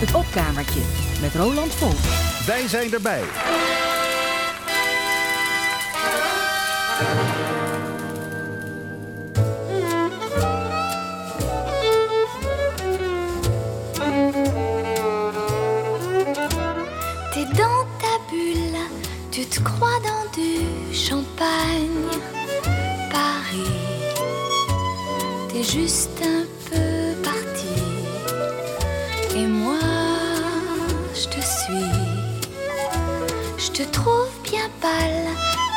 Het opkamertje met Roland Vol. Wij zijn erbij. T'es dans ta bulle, tu te crois dans du champagne. Paris, t'es juste pâle,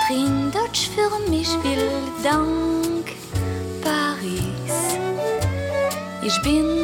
drin Dodge für mich will dank Paris. Ich bin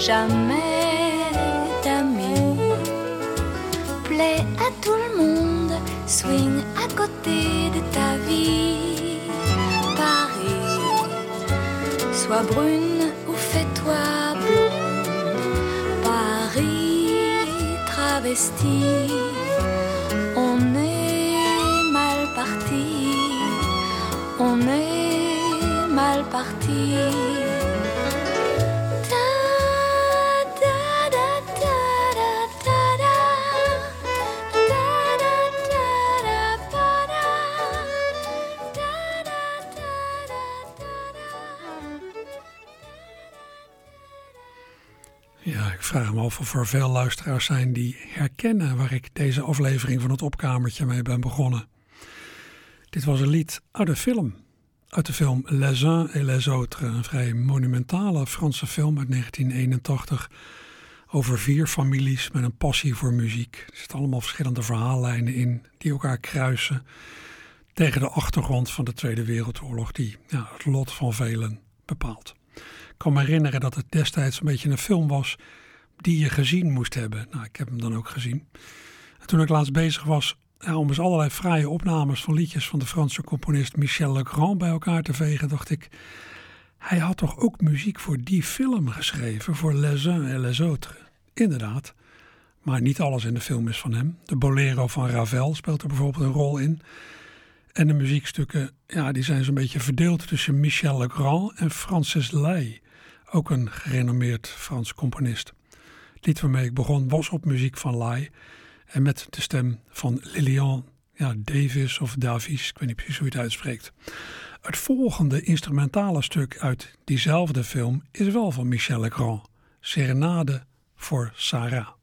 jamais d'amis. Plaît à tout le monde, swing à côté de ta vie. Paris, sois brune ou fais-toi blonde. Paris, travesti, on est mal parti, on est mal parti. Vraag me af of er veel luisteraars zijn die herkennen waar ik deze aflevering van het opkamertje mee ben begonnen. Dit was een lied uit de film. Uit de film Les uns et les autres, een vrij monumentale Franse film uit 1981 over vier families met een passie voor muziek. Er zitten allemaal verschillende verhaallijnen in die elkaar kruisen tegen de achtergrond van de Tweede Wereldoorlog die het lot van velen bepaalt. Ik kan me herinneren dat het destijds een beetje een film was die je gezien moest hebben. Nou, ik heb hem dan ook gezien. En toen ik laatst bezig was ja, om eens allerlei fraaie opnames van liedjes van de Franse componist Michel Legrand bij elkaar te vegen, dacht ik, hij had toch ook muziek voor die film geschreven, voor Les uns et les autres. Inderdaad, maar niet alles in de film is van hem. De bolero van Ravel speelt er bijvoorbeeld een rol in. En de muziekstukken, ja, die zijn zo'n beetje verdeeld tussen Michel Legrand en Francis Lay, ook een gerenommeerd Frans componist. Lied waarmee ik begon was op muziek van Lay en met de stem van Lilian ja, Davis of Davies, ik weet niet precies hoe je het uitspreekt. Het volgende instrumentale stuk uit diezelfde film is wel van Michel Legrand, Serenade voor Sarah.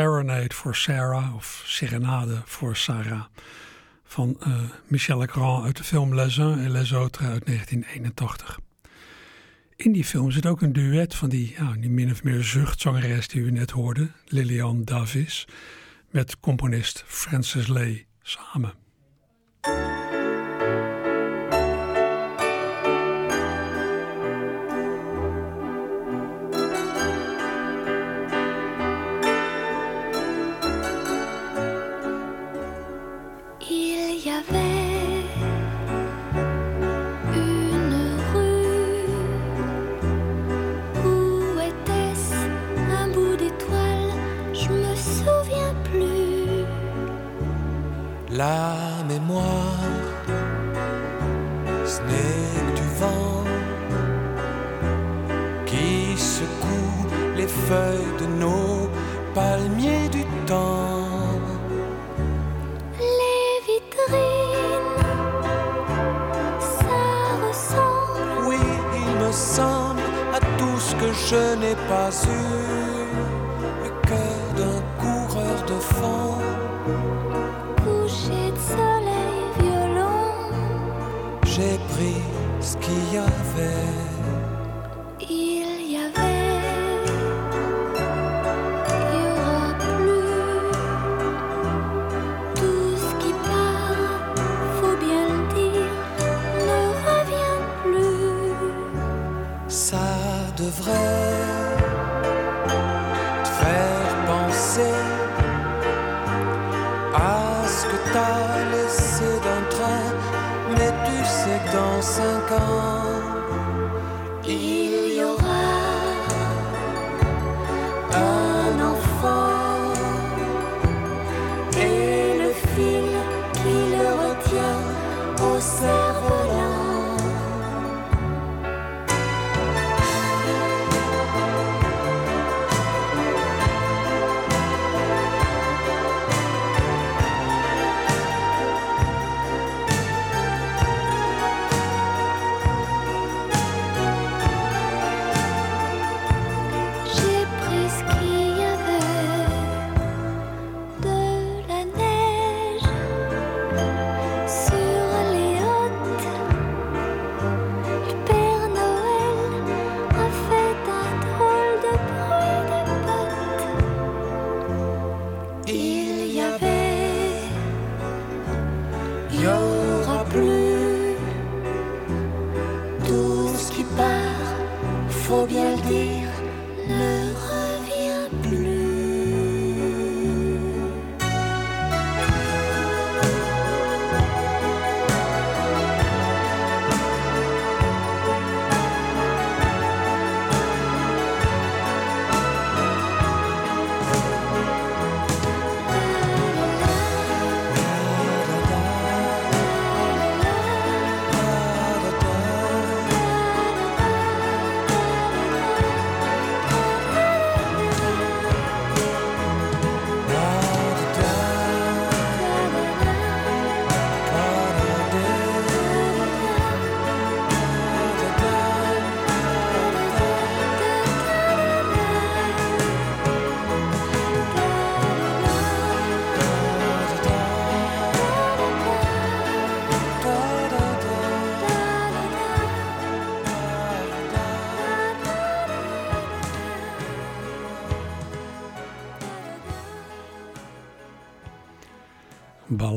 Serenade voor Sarah of Serenade voor Sarah van uh, Michel Legrand uit de film Les Uns et les Autres uit 1981. In die film zit ook een duet van die, ja, die min of meer zuchtzangeres die u net hoorde, Lilian Davis, met componist Francis Lee samen. La mémoire, ce n'est que du vent qui secoue les feuilles de nos palmiers du temps. Les vitrines, ça ressemble. Oui, il me semble à tout ce que je n'ai pas eu. Yahweh.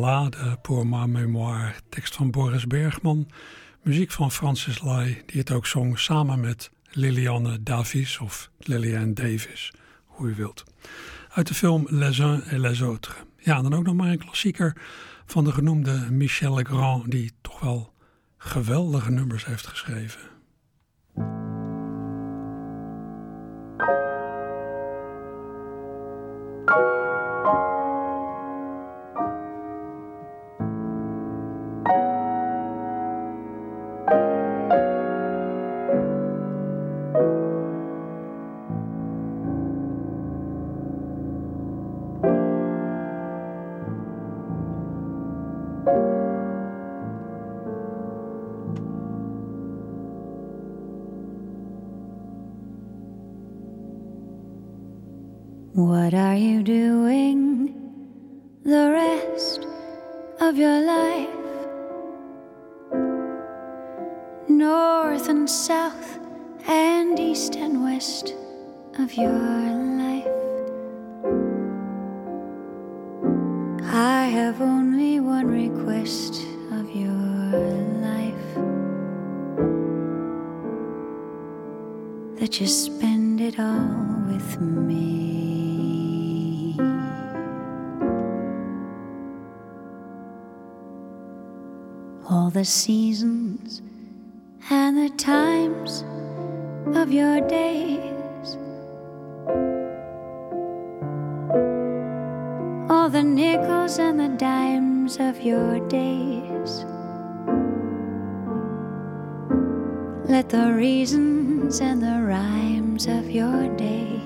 Ballade pour ma mémoire, tekst van Boris Bergman, muziek van Francis Lai, die het ook zong samen met Liliane Davis of Liliane Davis, hoe u wilt. Uit de film Les uns et les autres. Ja, dan ook nog maar een klassieker van de genoemde Michel Legrand, die toch wel geweldige nummers heeft geschreven. What are you doing the rest of your life? North and south and east and west of your life. I have only one request of your life that you spend it all with me. The seasons and the times of your days. All the nickels and the dimes of your days. Let the reasons and the rhymes of your days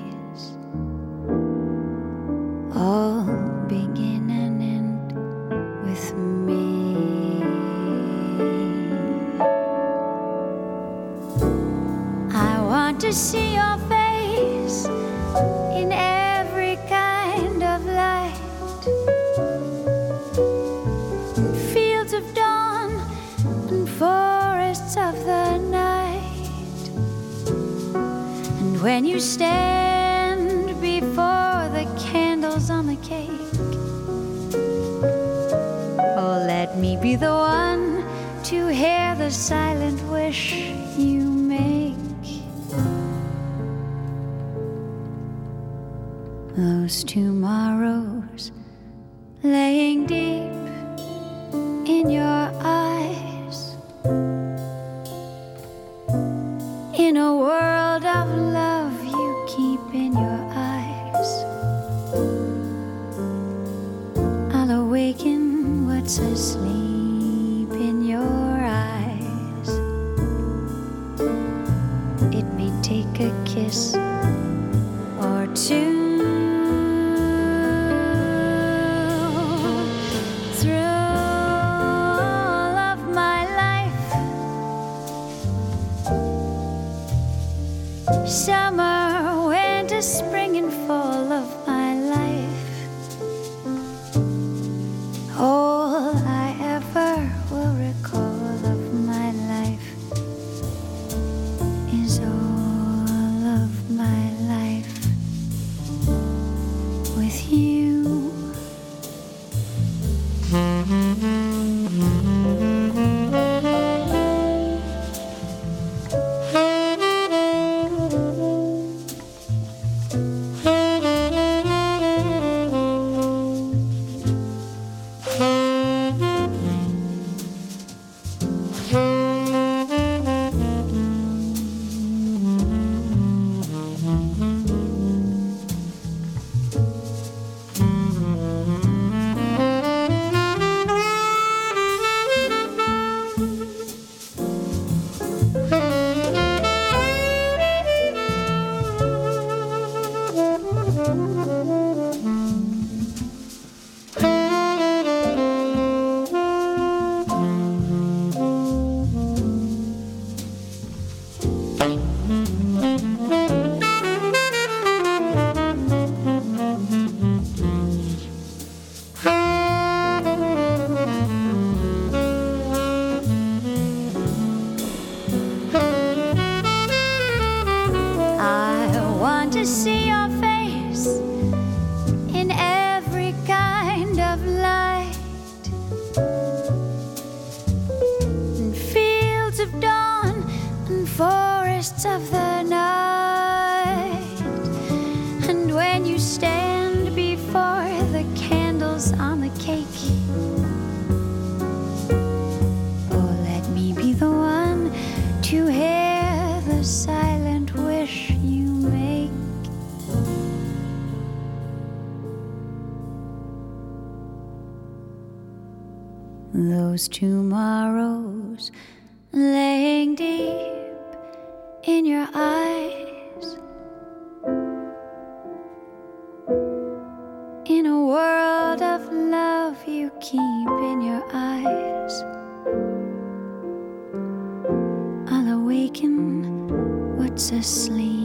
be the one to hear the silent wish you make. Those tomorrows laying keep in your eyes. I'll awaken what's asleep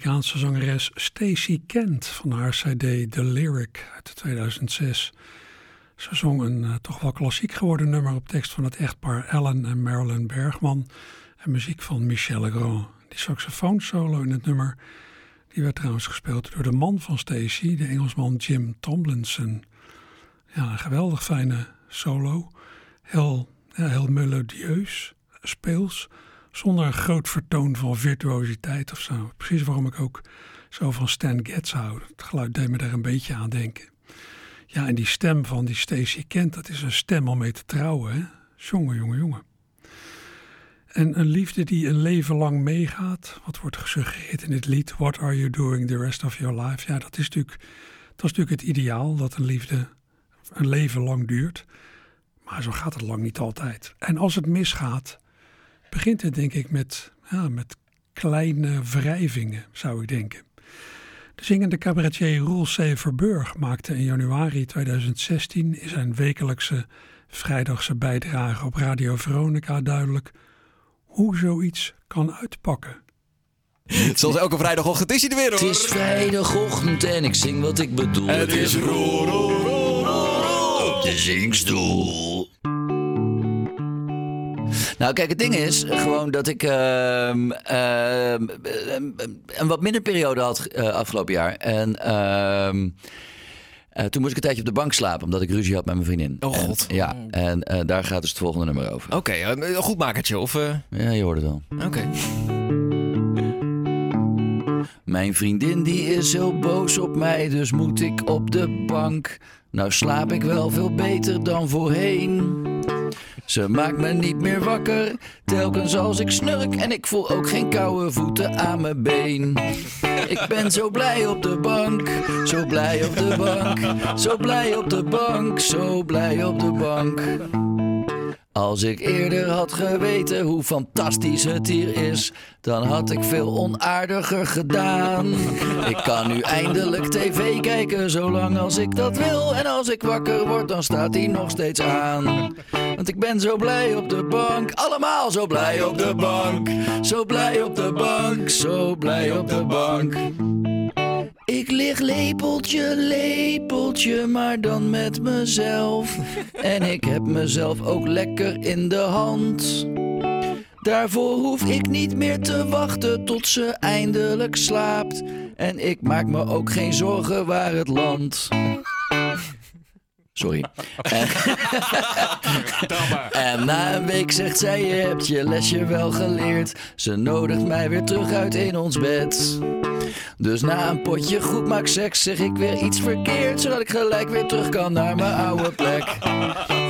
Amerikaanse zangeres Stacey Kent van haar CD The Lyric uit 2006. Ze zong een eh, toch wel klassiek geworden nummer op tekst van het echtpaar Ellen en Marilyn Bergman en muziek van Michel Legrand. Die saxofoonsolo in het nummer die werd trouwens gespeeld door de man van Stacey, de Engelsman Jim Tomlinson. Ja, een geweldig fijne solo. Heel, ja, heel melodieus, speels, zonder een groot vertoon van virtuositeit of zo. Precies waarom ik ook zo van Stan Getz hou. Het geluid deed me daar een beetje aan denken. Ja, en die stem van die Stacey Kent, dat is een stem om mee te trouwen. Jongen, jongen, jongen. En een liefde die een leven lang meegaat. Wat wordt gesuggereerd in dit lied? What are you doing the rest of your life? Ja, dat is natuurlijk, dat is natuurlijk het ideaal. Dat een liefde een leven lang duurt. Maar zo gaat het lang niet altijd. En als het misgaat, begint het denk ik met, ja, met kleine wrijvingen, zou ik denken. De zingende cabaretier Roel C. Verburg maakte in januari 2016 in zijn wekelijkse vrijdagse bijdrage op Radio Veronica duidelijk hoe zoiets kan uitpakken. Zoals elke vrijdagochtend is hij er weer hoor. Het is vrijdagochtend en ik zing wat ik bedoel. Het is roer, roer, roer, roer. op de zingstoel. Nou, kijk, het ding is gewoon dat ik ehm, ehm, een wat minder periode had eh, afgelopen jaar. En ehm, eh, toen moest ik een tijdje op de bank slapen, omdat ik ruzie had met mijn vriendin. Oh, god. En, ja, en eh, daar gaat dus het volgende nummer over. Oké, een goed makertje of... Ja, je hoort het wel. Oké. Mijn vriendin die is heel boos op mij, dus moet ik op de bank. Nou slaap ik wel veel beter dan voorheen. Ze maakt me niet meer wakker, telkens als ik snurk. En ik voel ook geen koude voeten aan mijn been. Ik ben zo blij op de bank, zo blij op de bank. Zo blij op de bank, zo blij op de bank. Als ik eerder had geweten hoe fantastisch het hier is, dan had ik veel onaardiger gedaan. Ik kan nu eindelijk tv kijken, zolang als ik dat wil. En als ik wakker word, dan staat hij nog steeds aan. Want ik ben zo blij op de bank, allemaal zo blij op de bank. Zo blij op de bank, zo blij op de bank. Ik lig lepeltje, lepeltje, maar dan met mezelf. En ik heb mezelf ook lekker in de hand. Daarvoor hoef ik niet meer te wachten tot ze eindelijk slaapt. En ik maak me ook geen zorgen waar het landt. Sorry. En, en na een week zegt zij: Je hebt je lesje wel geleerd. Ze nodigt mij weer terug uit in ons bed. Dus na een potje goed maak seks zeg ik weer iets verkeerd. Zodat ik gelijk weer terug kan naar mijn oude plek.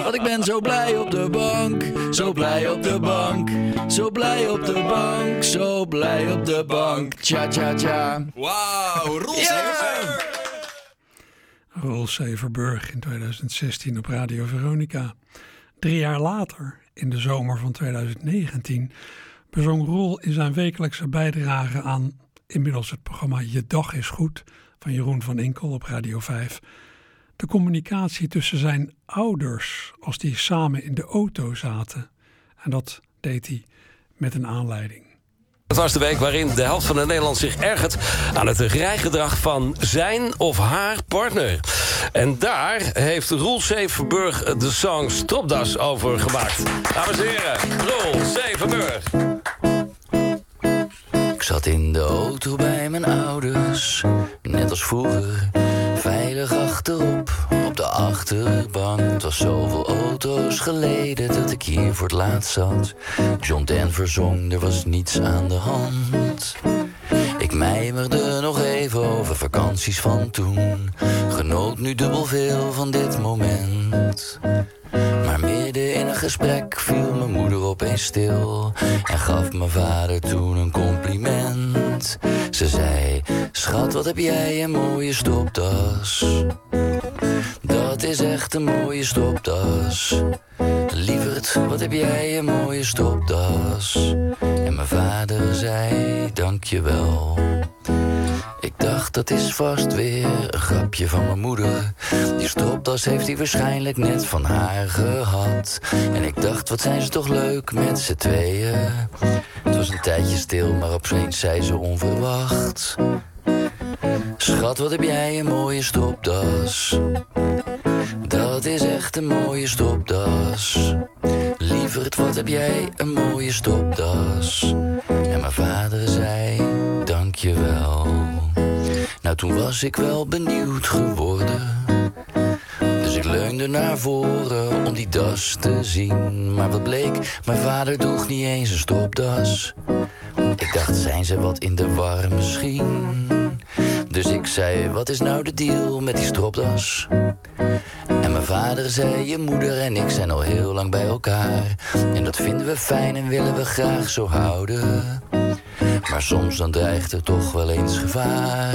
Want ik ben zo blij op de bank. Zo blij op de bank. Zo blij op de bank. Zo blij op de bank. Tja, tja, tja. Wauw, Roel Roel Severburg in 2016 op Radio Veronica. Drie jaar later, in de zomer van 2019, bezong Roel in zijn wekelijkse bijdrage aan inmiddels het programma Je Dag is Goed van Jeroen van Inkel op Radio 5. De communicatie tussen zijn ouders als die samen in de auto zaten. En dat deed hij met een aanleiding. Het was de week waarin de helft van de Nederlanders zich ergert aan het rijgedrag van zijn of haar partner. En daar heeft Roel Zevenburg de song Stropdas over gemaakt. Dames en heren, Roel Zevenburg. Ik zat in de auto bij mijn ouders, net als vroeger, veilig achterop. Achterbank. Het was zoveel auto's geleden dat ik hier voor het laatst zat. John Denver zong, er was niets aan de hand. Ik mijmerde nog even over vakanties van toen. Genoot nu dubbel veel van dit moment. Maar midden in een gesprek viel mijn moeder opeens stil en gaf mijn vader toen een compliment. Ze zei: Schat, wat heb jij een mooie stopdas? Dat is echt een mooie stopdas. Lieverd, wat heb jij een mooie stopdas? En mijn vader zei: Dankjewel. Ik dacht, dat is vast weer een grapje van mijn moeder. Die stropdas heeft hij waarschijnlijk net van haar gehad. En ik dacht, wat zijn ze toch leuk met z'n tweeën. Het was een tijdje stil, maar opeens zei ze onverwacht. Schat, wat heb jij een mooie stropdas. Dat is echt een mooie stropdas. Lieverd, wat heb jij een mooie stopdas. En mijn vader zei, dankjewel. Nou, toen was ik wel benieuwd geworden. Dus ik leunde naar voren om die das te zien. Maar wat bleek, mijn vader droeg niet eens een stopdas. Ik dacht, zijn ze wat in de war misschien? Dus ik zei, wat is nou de deal met die stropdas? En mijn vader zei, je moeder en ik zijn al heel lang bij elkaar. En dat vinden we fijn en willen we graag zo houden. Maar soms dan dreigt er toch wel eens gevaar.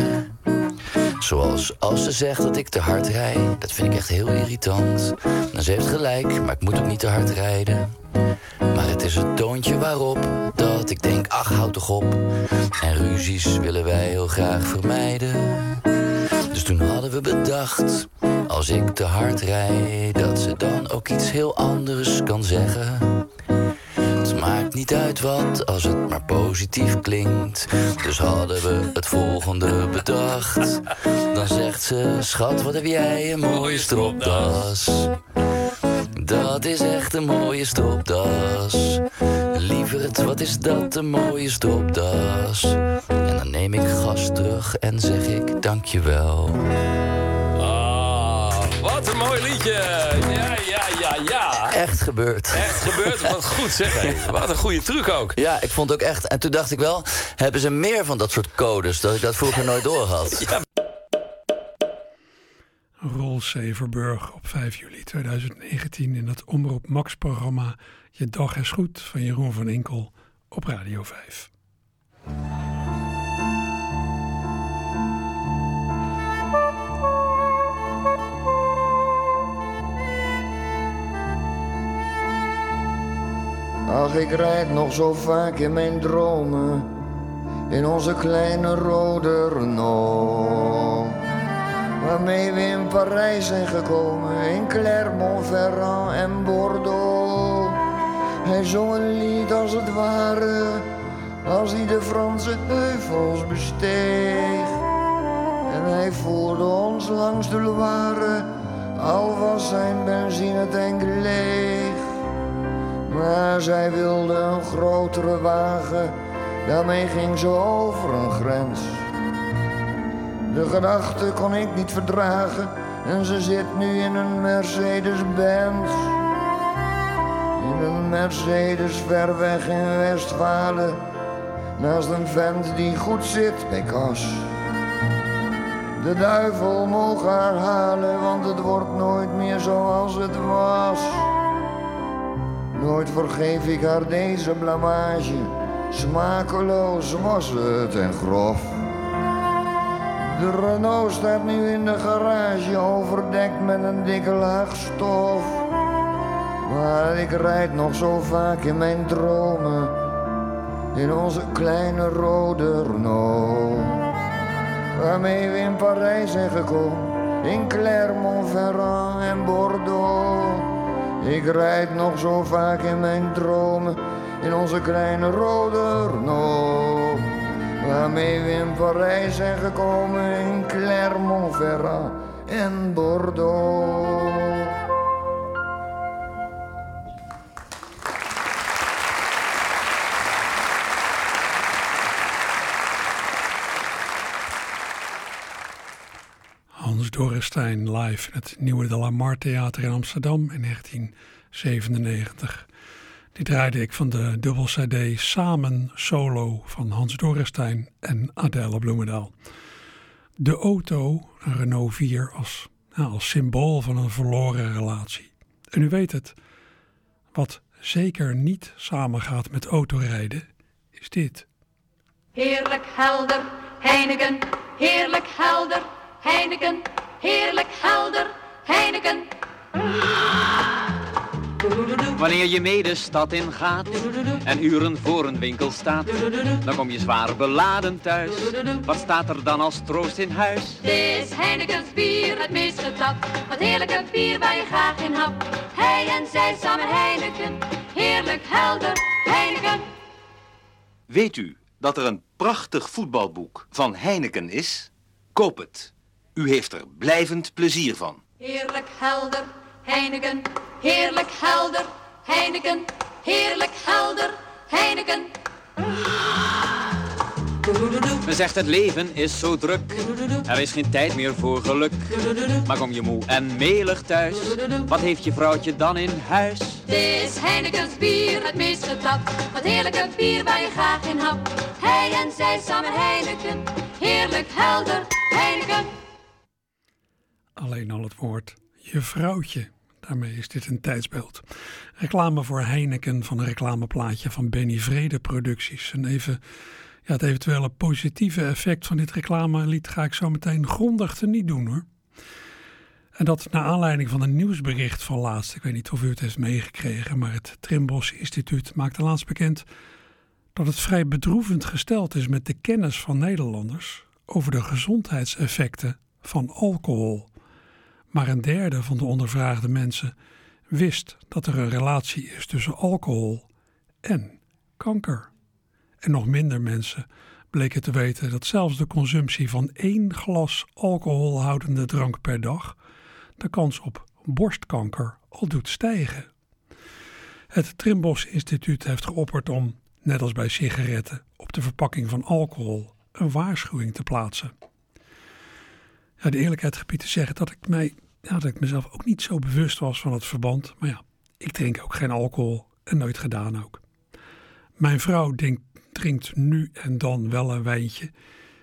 Zoals als ze zegt dat ik te hard rijd. Dat vind ik echt heel irritant. Nou, ze heeft gelijk, maar ik moet ook niet te hard rijden. Maar het is het toontje waarop dat ik denk, ach, houd toch op. En ruzies willen wij heel graag vermijden. Dus toen hadden we bedacht, als ik te hard rijd, dat ze dan ook iets heel anders kan zeggen. Maakt niet uit wat, als het maar positief klinkt. Dus hadden we het volgende bedacht. Dan zegt ze, schat, wat heb jij een mooie stropdas. Dat is echt een mooie stropdas. Lieverd, wat is dat een mooie stropdas. En dan neem ik gas terug en zeg ik dankjewel. Ah, wat een mooi liedje. Ja. Echt gebeurd. Echt gebeurd. Wat goed zeg. Wat een goede truc ook. Ja, ik vond ook echt. En toen dacht ik wel, hebben ze meer van dat soort codes dat ik dat vroeger nooit door had. Rol Severburg op 5 juli 2019 in het Omroep Max-programma Je Dag is Goed van Jeroen van Inkel op Radio 5. Ach, ik rijd nog zo vaak in mijn dromen in onze kleine rode Renault. Waarmee we in Parijs zijn gekomen, in Clermont-Ferrand en Bordeaux. Hij zong een lied als het ware, als hij de Franse heuvels besteeg. En hij voerde ons langs de Loire, al was zijn benzinetank leeg. Maar zij wilde een grotere wagen, daarmee ging ze over een grens. De gedachte kon ik niet verdragen en ze zit nu in een Mercedes-Benz. In een Mercedes ver weg in Westfalen, naast een vent die goed zit bij kas. De duivel mogen haar halen, want het wordt nooit meer zoals het was. Nooit vergeef ik haar deze blamage. Smakeloos was het en grof. De Renault staat nu in de garage, overdekt met een dikke laag stof. Maar ik rijd nog zo vaak in mijn dromen, in onze kleine rode Renault. Waarmee we in Parijs zijn gekomen, in Clermont-Ferrand en Bordeaux. Ik rijd nog zo vaak in mijn dromen in onze kleine rode Renault. Waarmee we in Parijs zijn gekomen in Clermont-Ferrand en Bordeaux. Doris Dorrestein live in het Nieuwe de la Mar Theater in Amsterdam in 1997. Die draaide ik van de dubbel CD Samen Solo van Hans Dorrestein en Adèle Bloemendaal. De auto, een Renault 4, als, nou, als symbool van een verloren relatie. En u weet het, wat zeker niet samengaat met autorijden, is dit. Heerlijk helder, Heineken. Heerlijk helder, Heineken. Heerlijk helder, Heineken. Wanneer je mee de stad in gaat en uren voor een winkel staat, dan kom je zwaar beladen thuis. Wat staat er dan als troost in huis? Dit is Heineken's bier, het meest getapt. Wat heerlijke bier waar je graag in hapt. Hij en zij samen Heineken. Heerlijk helder, Heineken. Weet u dat er een prachtig voetbalboek van Heineken is? Koop het. U heeft er blijvend plezier van. Heerlijk helder, Heineken. Heerlijk helder, Heineken. Heerlijk helder, Heineken. Men zegt het leven is zo druk, er is geen tijd meer voor geluk. Maar kom je moe en melig thuis, wat heeft je vrouwtje dan in huis? Dit is Heineken's bier, het meest getapt. Wat heerlijke bier waar je graag in hapt. Hij en zij samen Heineken. Heerlijk helder, Heineken. Alleen al het woord je vrouwtje. Daarmee is dit een tijdsbeeld. Reclame voor Heineken van een reclameplaatje van Benny Vrede Producties. En even ja, het eventuele positieve effect van dit reclamelied ga ik zo meteen grondig niet doen hoor. En dat naar aanleiding van een nieuwsbericht van laatst. Ik weet niet of u het heeft meegekregen, maar het Trimbos Instituut maakte laatst bekend dat het vrij bedroevend gesteld is met de kennis van Nederlanders over de gezondheidseffecten van alcohol. Maar een derde van de ondervraagde mensen wist dat er een relatie is tussen alcohol en kanker. En nog minder mensen bleken te weten dat zelfs de consumptie van één glas alcoholhoudende drank per dag de kans op borstkanker al doet stijgen. Het Trimbos Instituut heeft geopperd om, net als bij sigaretten, op de verpakking van alcohol een waarschuwing te plaatsen. Ja, de eerlijkheid gebied te zeggen dat ik, mij, ja, dat ik mezelf ook niet zo bewust was van het verband. Maar ja, ik drink ook geen alcohol en nooit gedaan ook. Mijn vrouw drinkt nu en dan wel een wijntje.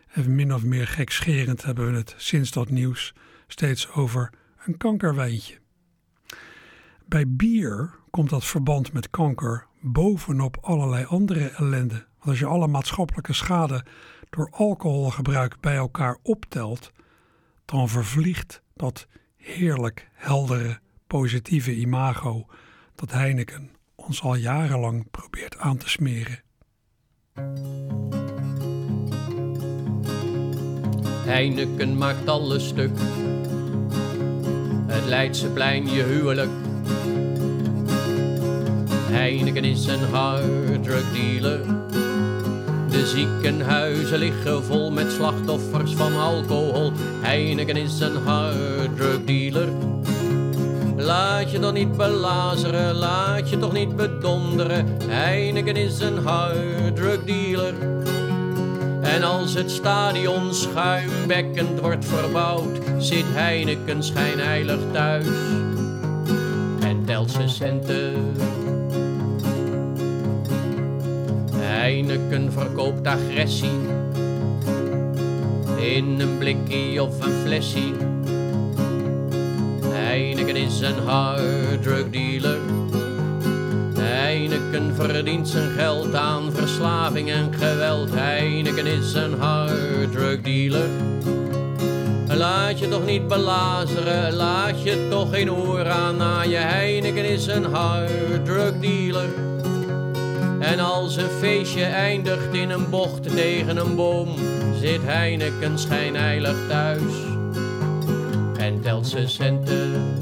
En min of meer gekscherend hebben we het sinds dat nieuws steeds over een kankerwijntje. Bij bier komt dat verband met kanker bovenop allerlei andere ellende. Want als je alle maatschappelijke schade door alcoholgebruik bij elkaar optelt, dan vervliegt dat heerlijk heldere, positieve imago dat Heineken ons al jarenlang probeert aan te smeren. Heineken maakt alles stuk. Het Leidseplein je huwelijk. Heineken is een harddrugdealer. De ziekenhuizen liggen vol met slachtoffers van alcohol. Heineken is een harddrugdealer. Laat je dan niet belazeren, laat je toch niet bedonderen. Heineken is een harddrugdealer. En als het stadion schuimbekkend wordt verbouwd, zit Heineken schijnheilig thuis en telt zijn centen. Heineken verkoopt agressie in een blikkie of een flessie. Heineken is een harddrugdealer. Heineken verdient zijn geld aan verslaving en geweld. Heineken is een harddrugdealer. Laat je toch niet belazeren, laat je toch geen oor aan na je. Heineken is een harddrugdealer. En als een feestje eindigt in een bocht tegen een boom, zit Heineken schijnheilig thuis en telt zijn centen.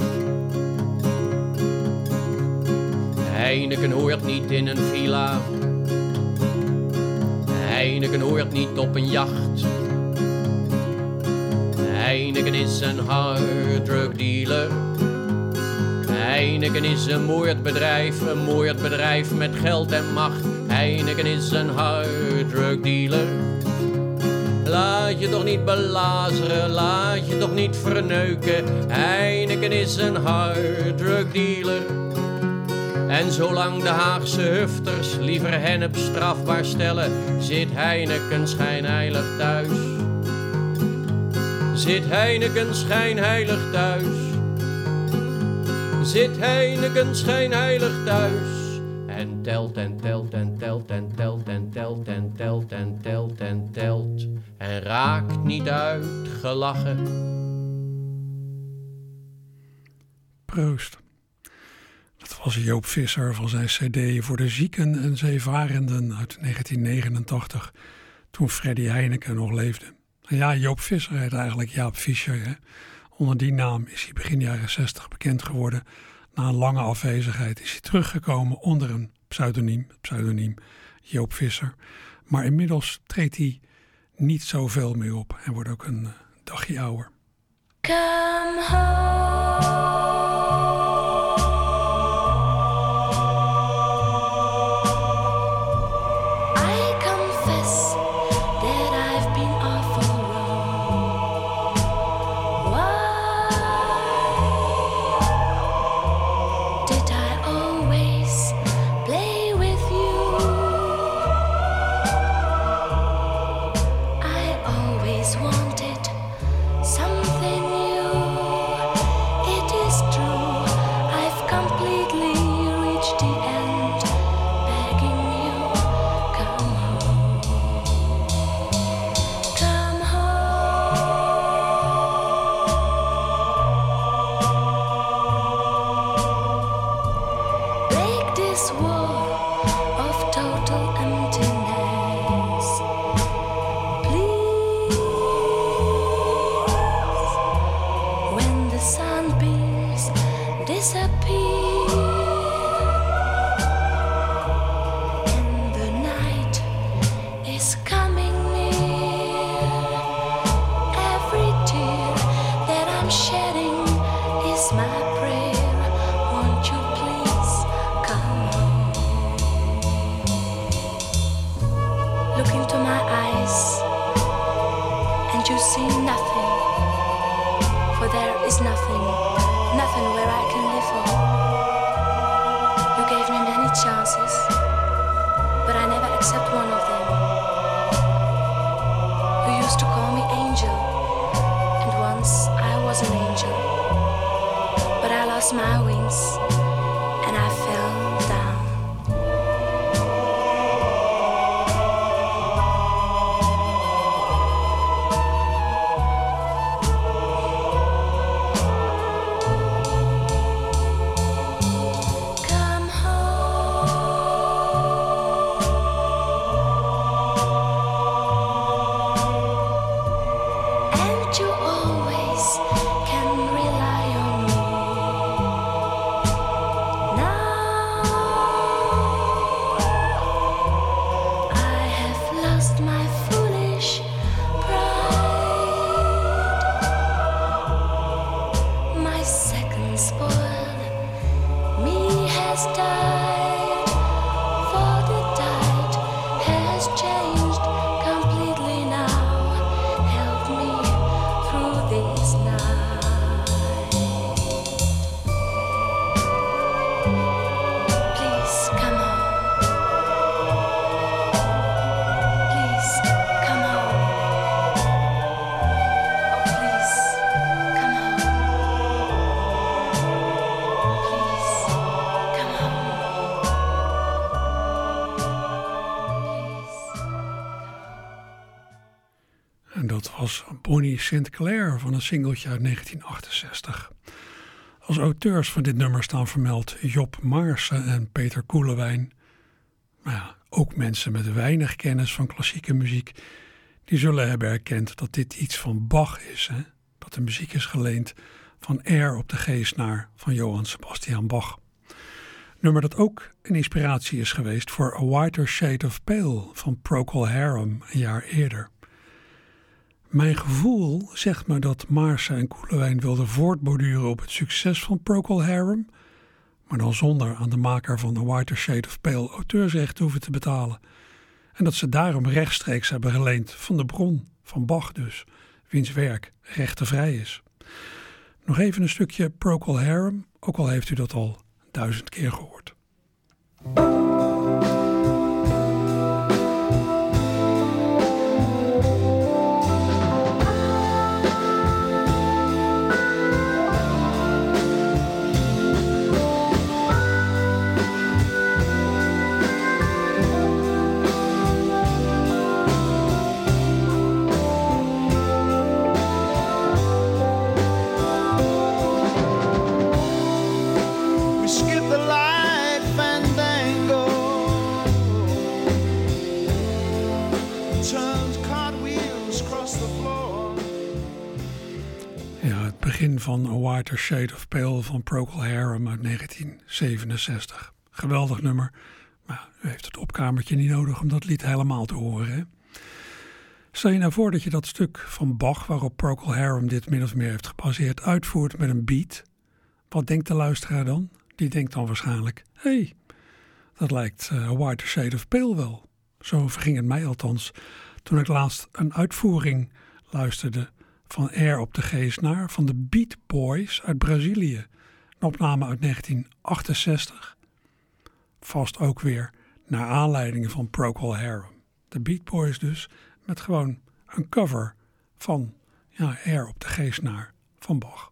Heineken hoort niet in een villa. Heineken hoort niet op een jacht. Heineken is een harddrugdealer. Heineken is een moordbedrijf, een moordbedrijf met geld en macht. Heineken is een harddrugdealer. Laat je toch niet belazeren, laat je toch niet verneuken. Heineken is een harddrugdealer. En zolang de Haagse hufters liever hennep strafbaar stellen, zit Heineken schijnheilig thuis. Zit Heineken schijnheilig thuis. Zit Heineken schijnheilig thuis. En telt en telt en telt en telt en telt en telt en telt en telt. En raakt niet uitgelachen. Proost. Dat was Joop Visser van zijn cd voor de zieken en zeevarenden uit 1989, toen Freddy Heineken nog leefde. Ja, Joop Visser heet eigenlijk Jaap Fischer. Hè? Onder die naam is hij begin jaren 60 bekend geworden. Na een lange afwezigheid is hij teruggekomen onder een pseudoniem, pseudoniem Joop Visser. Maar inmiddels treedt hij niet zoveel meer op en wordt ook een eh, dagje ouder. Come home. Nothing where I can live for. You gave me many chances, but I never accept one of them. You used to call me angel, and once I was an angel. But I lost my wings, dat was Bonnie Sinclair van een singeltje uit 1968. Als auteurs van dit nummer staan vermeld Job Maarsen en Peter Koelewijn. Maar ja, ook mensen met weinig kennis van klassieke muziek, die zullen hebben erkend dat dit iets van Bach is. Hè? Dat de muziek is geleend van Air op de G-snaar van Johann Sebastian Bach. Nummer dat ook een inspiratie is geweest voor A Whiter Shade of Pale van Procol Harum een jaar eerder. Mijn gevoel zegt me dat Maarsen en Koelewijn wilden voortborduren op het succes van Procol Harum, maar dan zonder aan de maker van A Whiter Shade of Pale auteursrecht hoeven te betalen. En dat ze daarom rechtstreeks hebben geleend van de bron van Bach dus, wiens werk rechtenvrij is. Nog even een stukje Procol Harum, ook al heeft u dat al duizend keer gehoord. Ja, het begin van A Whiter Shade of Pale van Procol Harum uit 1967. Geweldig nummer, maar u heeft het opkamertje niet nodig om dat lied helemaal te horen. Stel je nou voor dat je dat stuk van Bach, waarop Procol Harum dit min of meer heeft gebaseerd, uitvoert met een beat. Wat denkt de luisteraar dan? Die denkt dan waarschijnlijk, hé, hey, dat lijkt eh, A Whiter Shade of Pale wel. Zo verging het mij althans toen ik laatst een uitvoering luisterde van Air op de Geesnaar van de Beat Boys uit Brazilië. Een opname uit 1968. Vast ook weer naar aanleiding van Procol Harum. De Beat Boys dus, met gewoon een cover van ja, Air op de Geesnaar van Bach.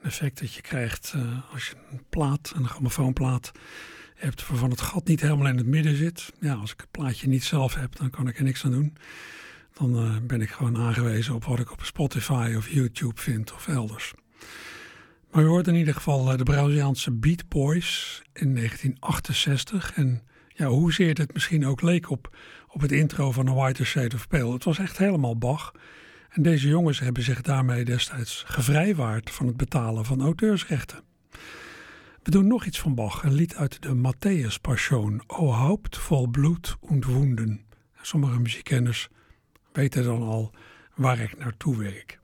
Een effect dat je krijgt eh, als je een plaat, een grammofoonplaat hebt waarvan het gat niet helemaal in het midden zit. Ja, als ik het plaatje niet zelf heb, dan kan ik er niks aan doen. Dan eh, ben ik gewoon aangewezen op wat ik op Spotify of YouTube vind of elders. Maar je hoort in ieder geval eh, de Braziliaanse Beat Boys in 1968. En ja, hoezeer het misschien ook leek op, op het intro van A Whiter Shade of Pale. Het was echt helemaal Bach. En deze jongens hebben zich daarmee destijds gevrijwaard van het betalen van auteursrechten. We doen nog iets van Bach, een lied uit de Matthäus Passion, O Haupt vol bloed und. Sommige muziekkenners weten dan al waar ik naartoe werk.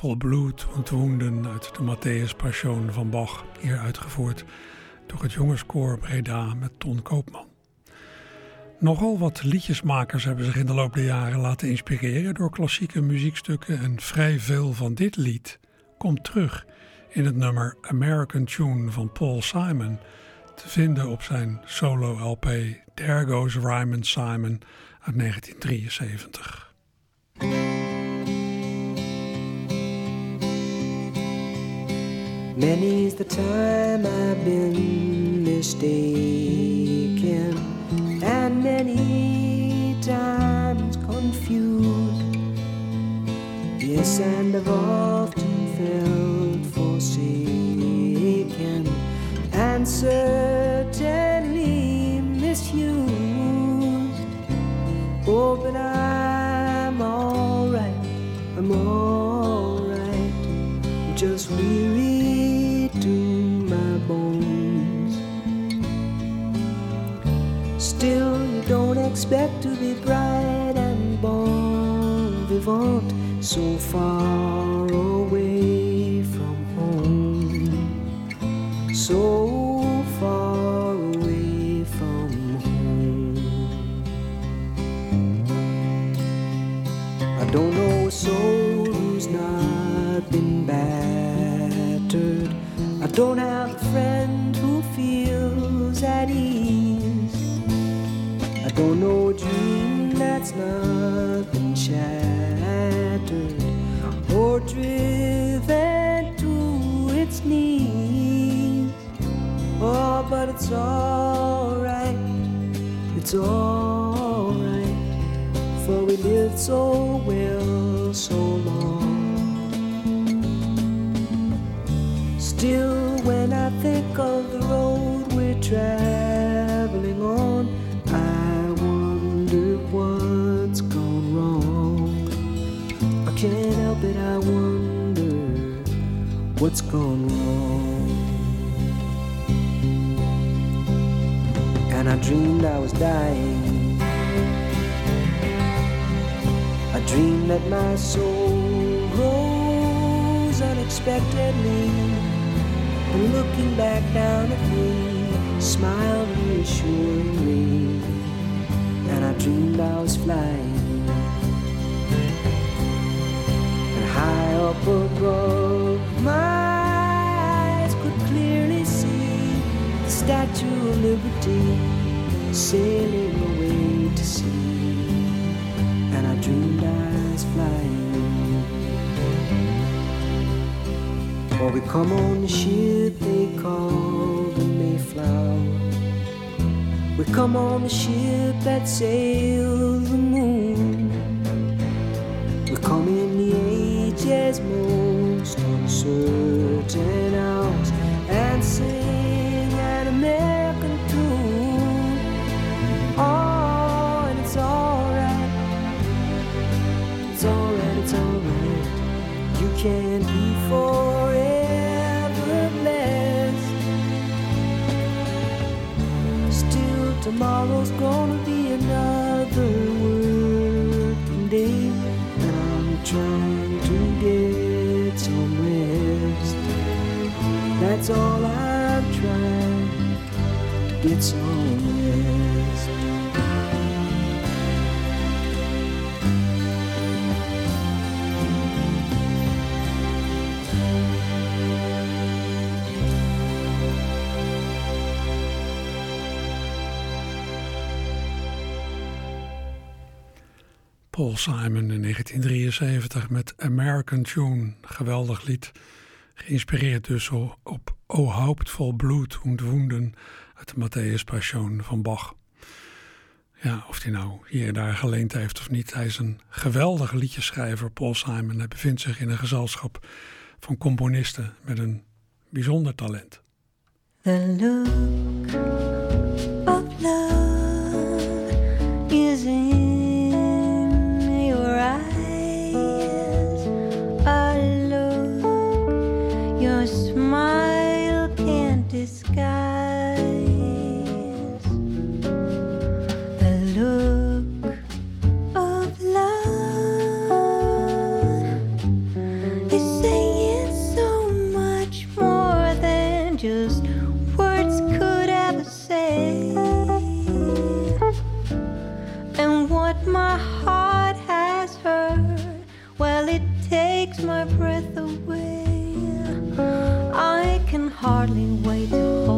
Vol Bloed und Wonden uit de Matthäus Passion van Bach, hier uitgevoerd door het jongenskoor Breda met Ton Koopman. Nogal wat liedjesmakers hebben zich in de loop der jaren laten inspireren door klassieke muziekstukken en vrij veel van dit lied komt terug in het nummer American Tune van Paul Simon, te vinden op zijn solo-LP There Goes Ryman Simon uit 1973. Many's the time I've been mistaken, and many times confused. Yes, and I've often felt forsaken, and certainly misused. Oh, but I'm alright, I'm alright, just weary Still, you don't expect to be bright and bon vivant so far away from home. So far away from home. I don't know a soul who's not been battered. I don't have been shattered or driven to its knees. Oh, but it's alright, it's alright, for we lived so well so long. Still, when I think of the road we're traveling gone wrong. And I dreamed I was dying. I dreamed that my soul rose unexpectedly. And looking back down at me, smiled reassuringly. And I dreamed I was flying. And high up above, my Statue of Liberty sailing away to sea. And I dreamed I was flying. Or we come on the ship they call the Mayflower. We come on the ship that sails the moon. We come in the age's most uncertain hours tomorrow's gonna be another working day, and I'm trying to get some rest. That's all I'm trying to get some Paul Simon in 1973 met American Tune, geweldig lied. Geïnspireerd dus op O Haupt vol Bloed und Wonden uit de Matthäus Passion van Bach. Ja, of hij nou hier en daar geleend heeft of niet. Hij is een geweldige liedjeschrijver, Paul Simon. Hij bevindt zich in een gezelschap van componisten met een bijzonder talent. Hardly wait to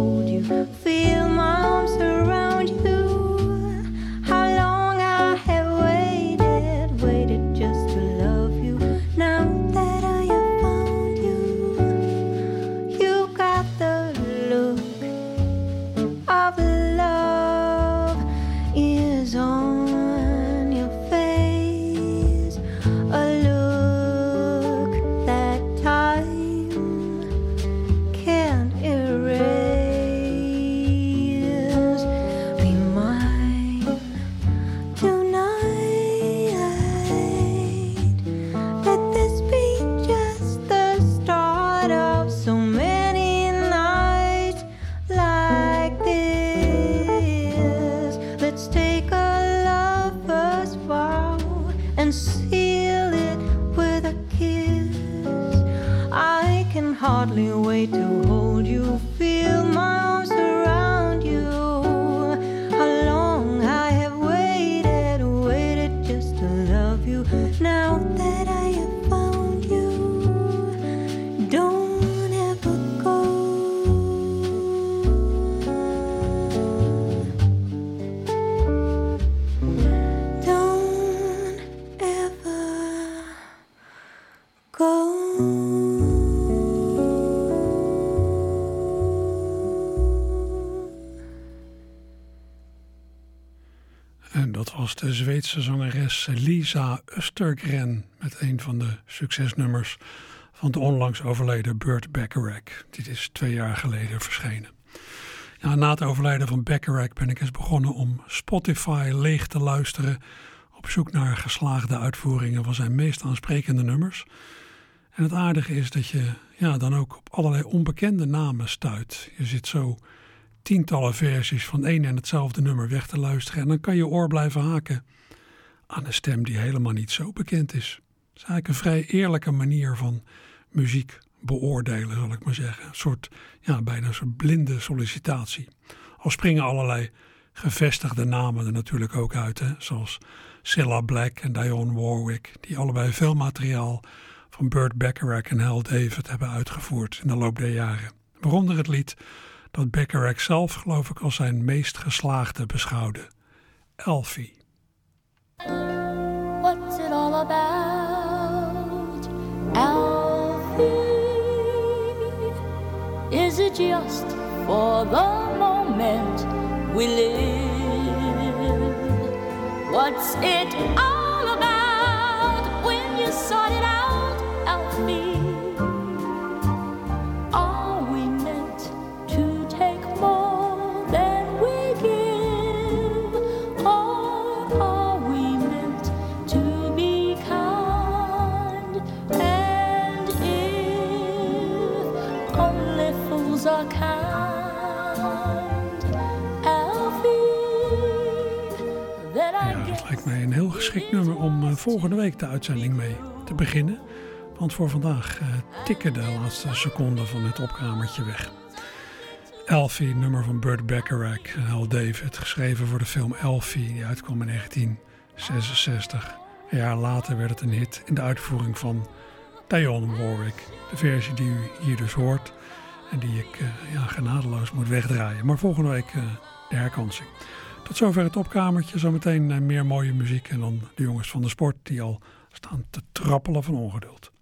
Lisa Östergren met een van de succesnummers van de onlangs overleden Burt Bacharach. Dit is twee jaar geleden verschenen. Na het overlijden van Bacharach ben ik eens begonnen om Spotify leeg te luisteren op zoek naar geslaagde uitvoeringen van zijn meest aansprekende nummers. En het aardige is dat je ja, dan ook op allerlei onbekende namen stuit. Je zit zo tientallen versies van één en hetzelfde nummer weg te luisteren. En dan kan je oor blijven haken aan een stem die helemaal niet zo bekend is. Het is eigenlijk een vrij eerlijke manier van muziek beoordelen, zal ik maar zeggen. Een soort, ja, bijna een soort blinde sollicitatie. Al springen allerlei gevestigde namen er natuurlijk ook uit, hè? zoals Cilla Black en Dionne Warwick, die allebei veel materiaal van Burt Bacharach en Hal David hebben uitgevoerd in de loop der jaren. Waaronder het lied dat Bacharach zelf, geloof ik, als zijn meest geslaagde beschouwde. Elfie. What's it all about, Alfie? Is it just for the moment we live? What's it all about when you sort geschikt nummer om eh, volgende week de uitzending mee te beginnen. Want voor vandaag eh, tikken de laatste seconden van het opkamertje weg. Elfie, nummer van Burt Bacharach en Hal David, geschreven voor de film Elfie, die uitkwam in 1966. Een jaar later werd het een hit in de uitvoering van Dionne Warwick. De versie die u hier dus hoort en die ik eh, ja, genadeloos moet wegdraaien. Maar volgende week de herkansing. Tot zover het opkamertje. Zometeen eh, meer mooie muziek en dan de jongens van de sport die al staan te trappelen van ongeduld.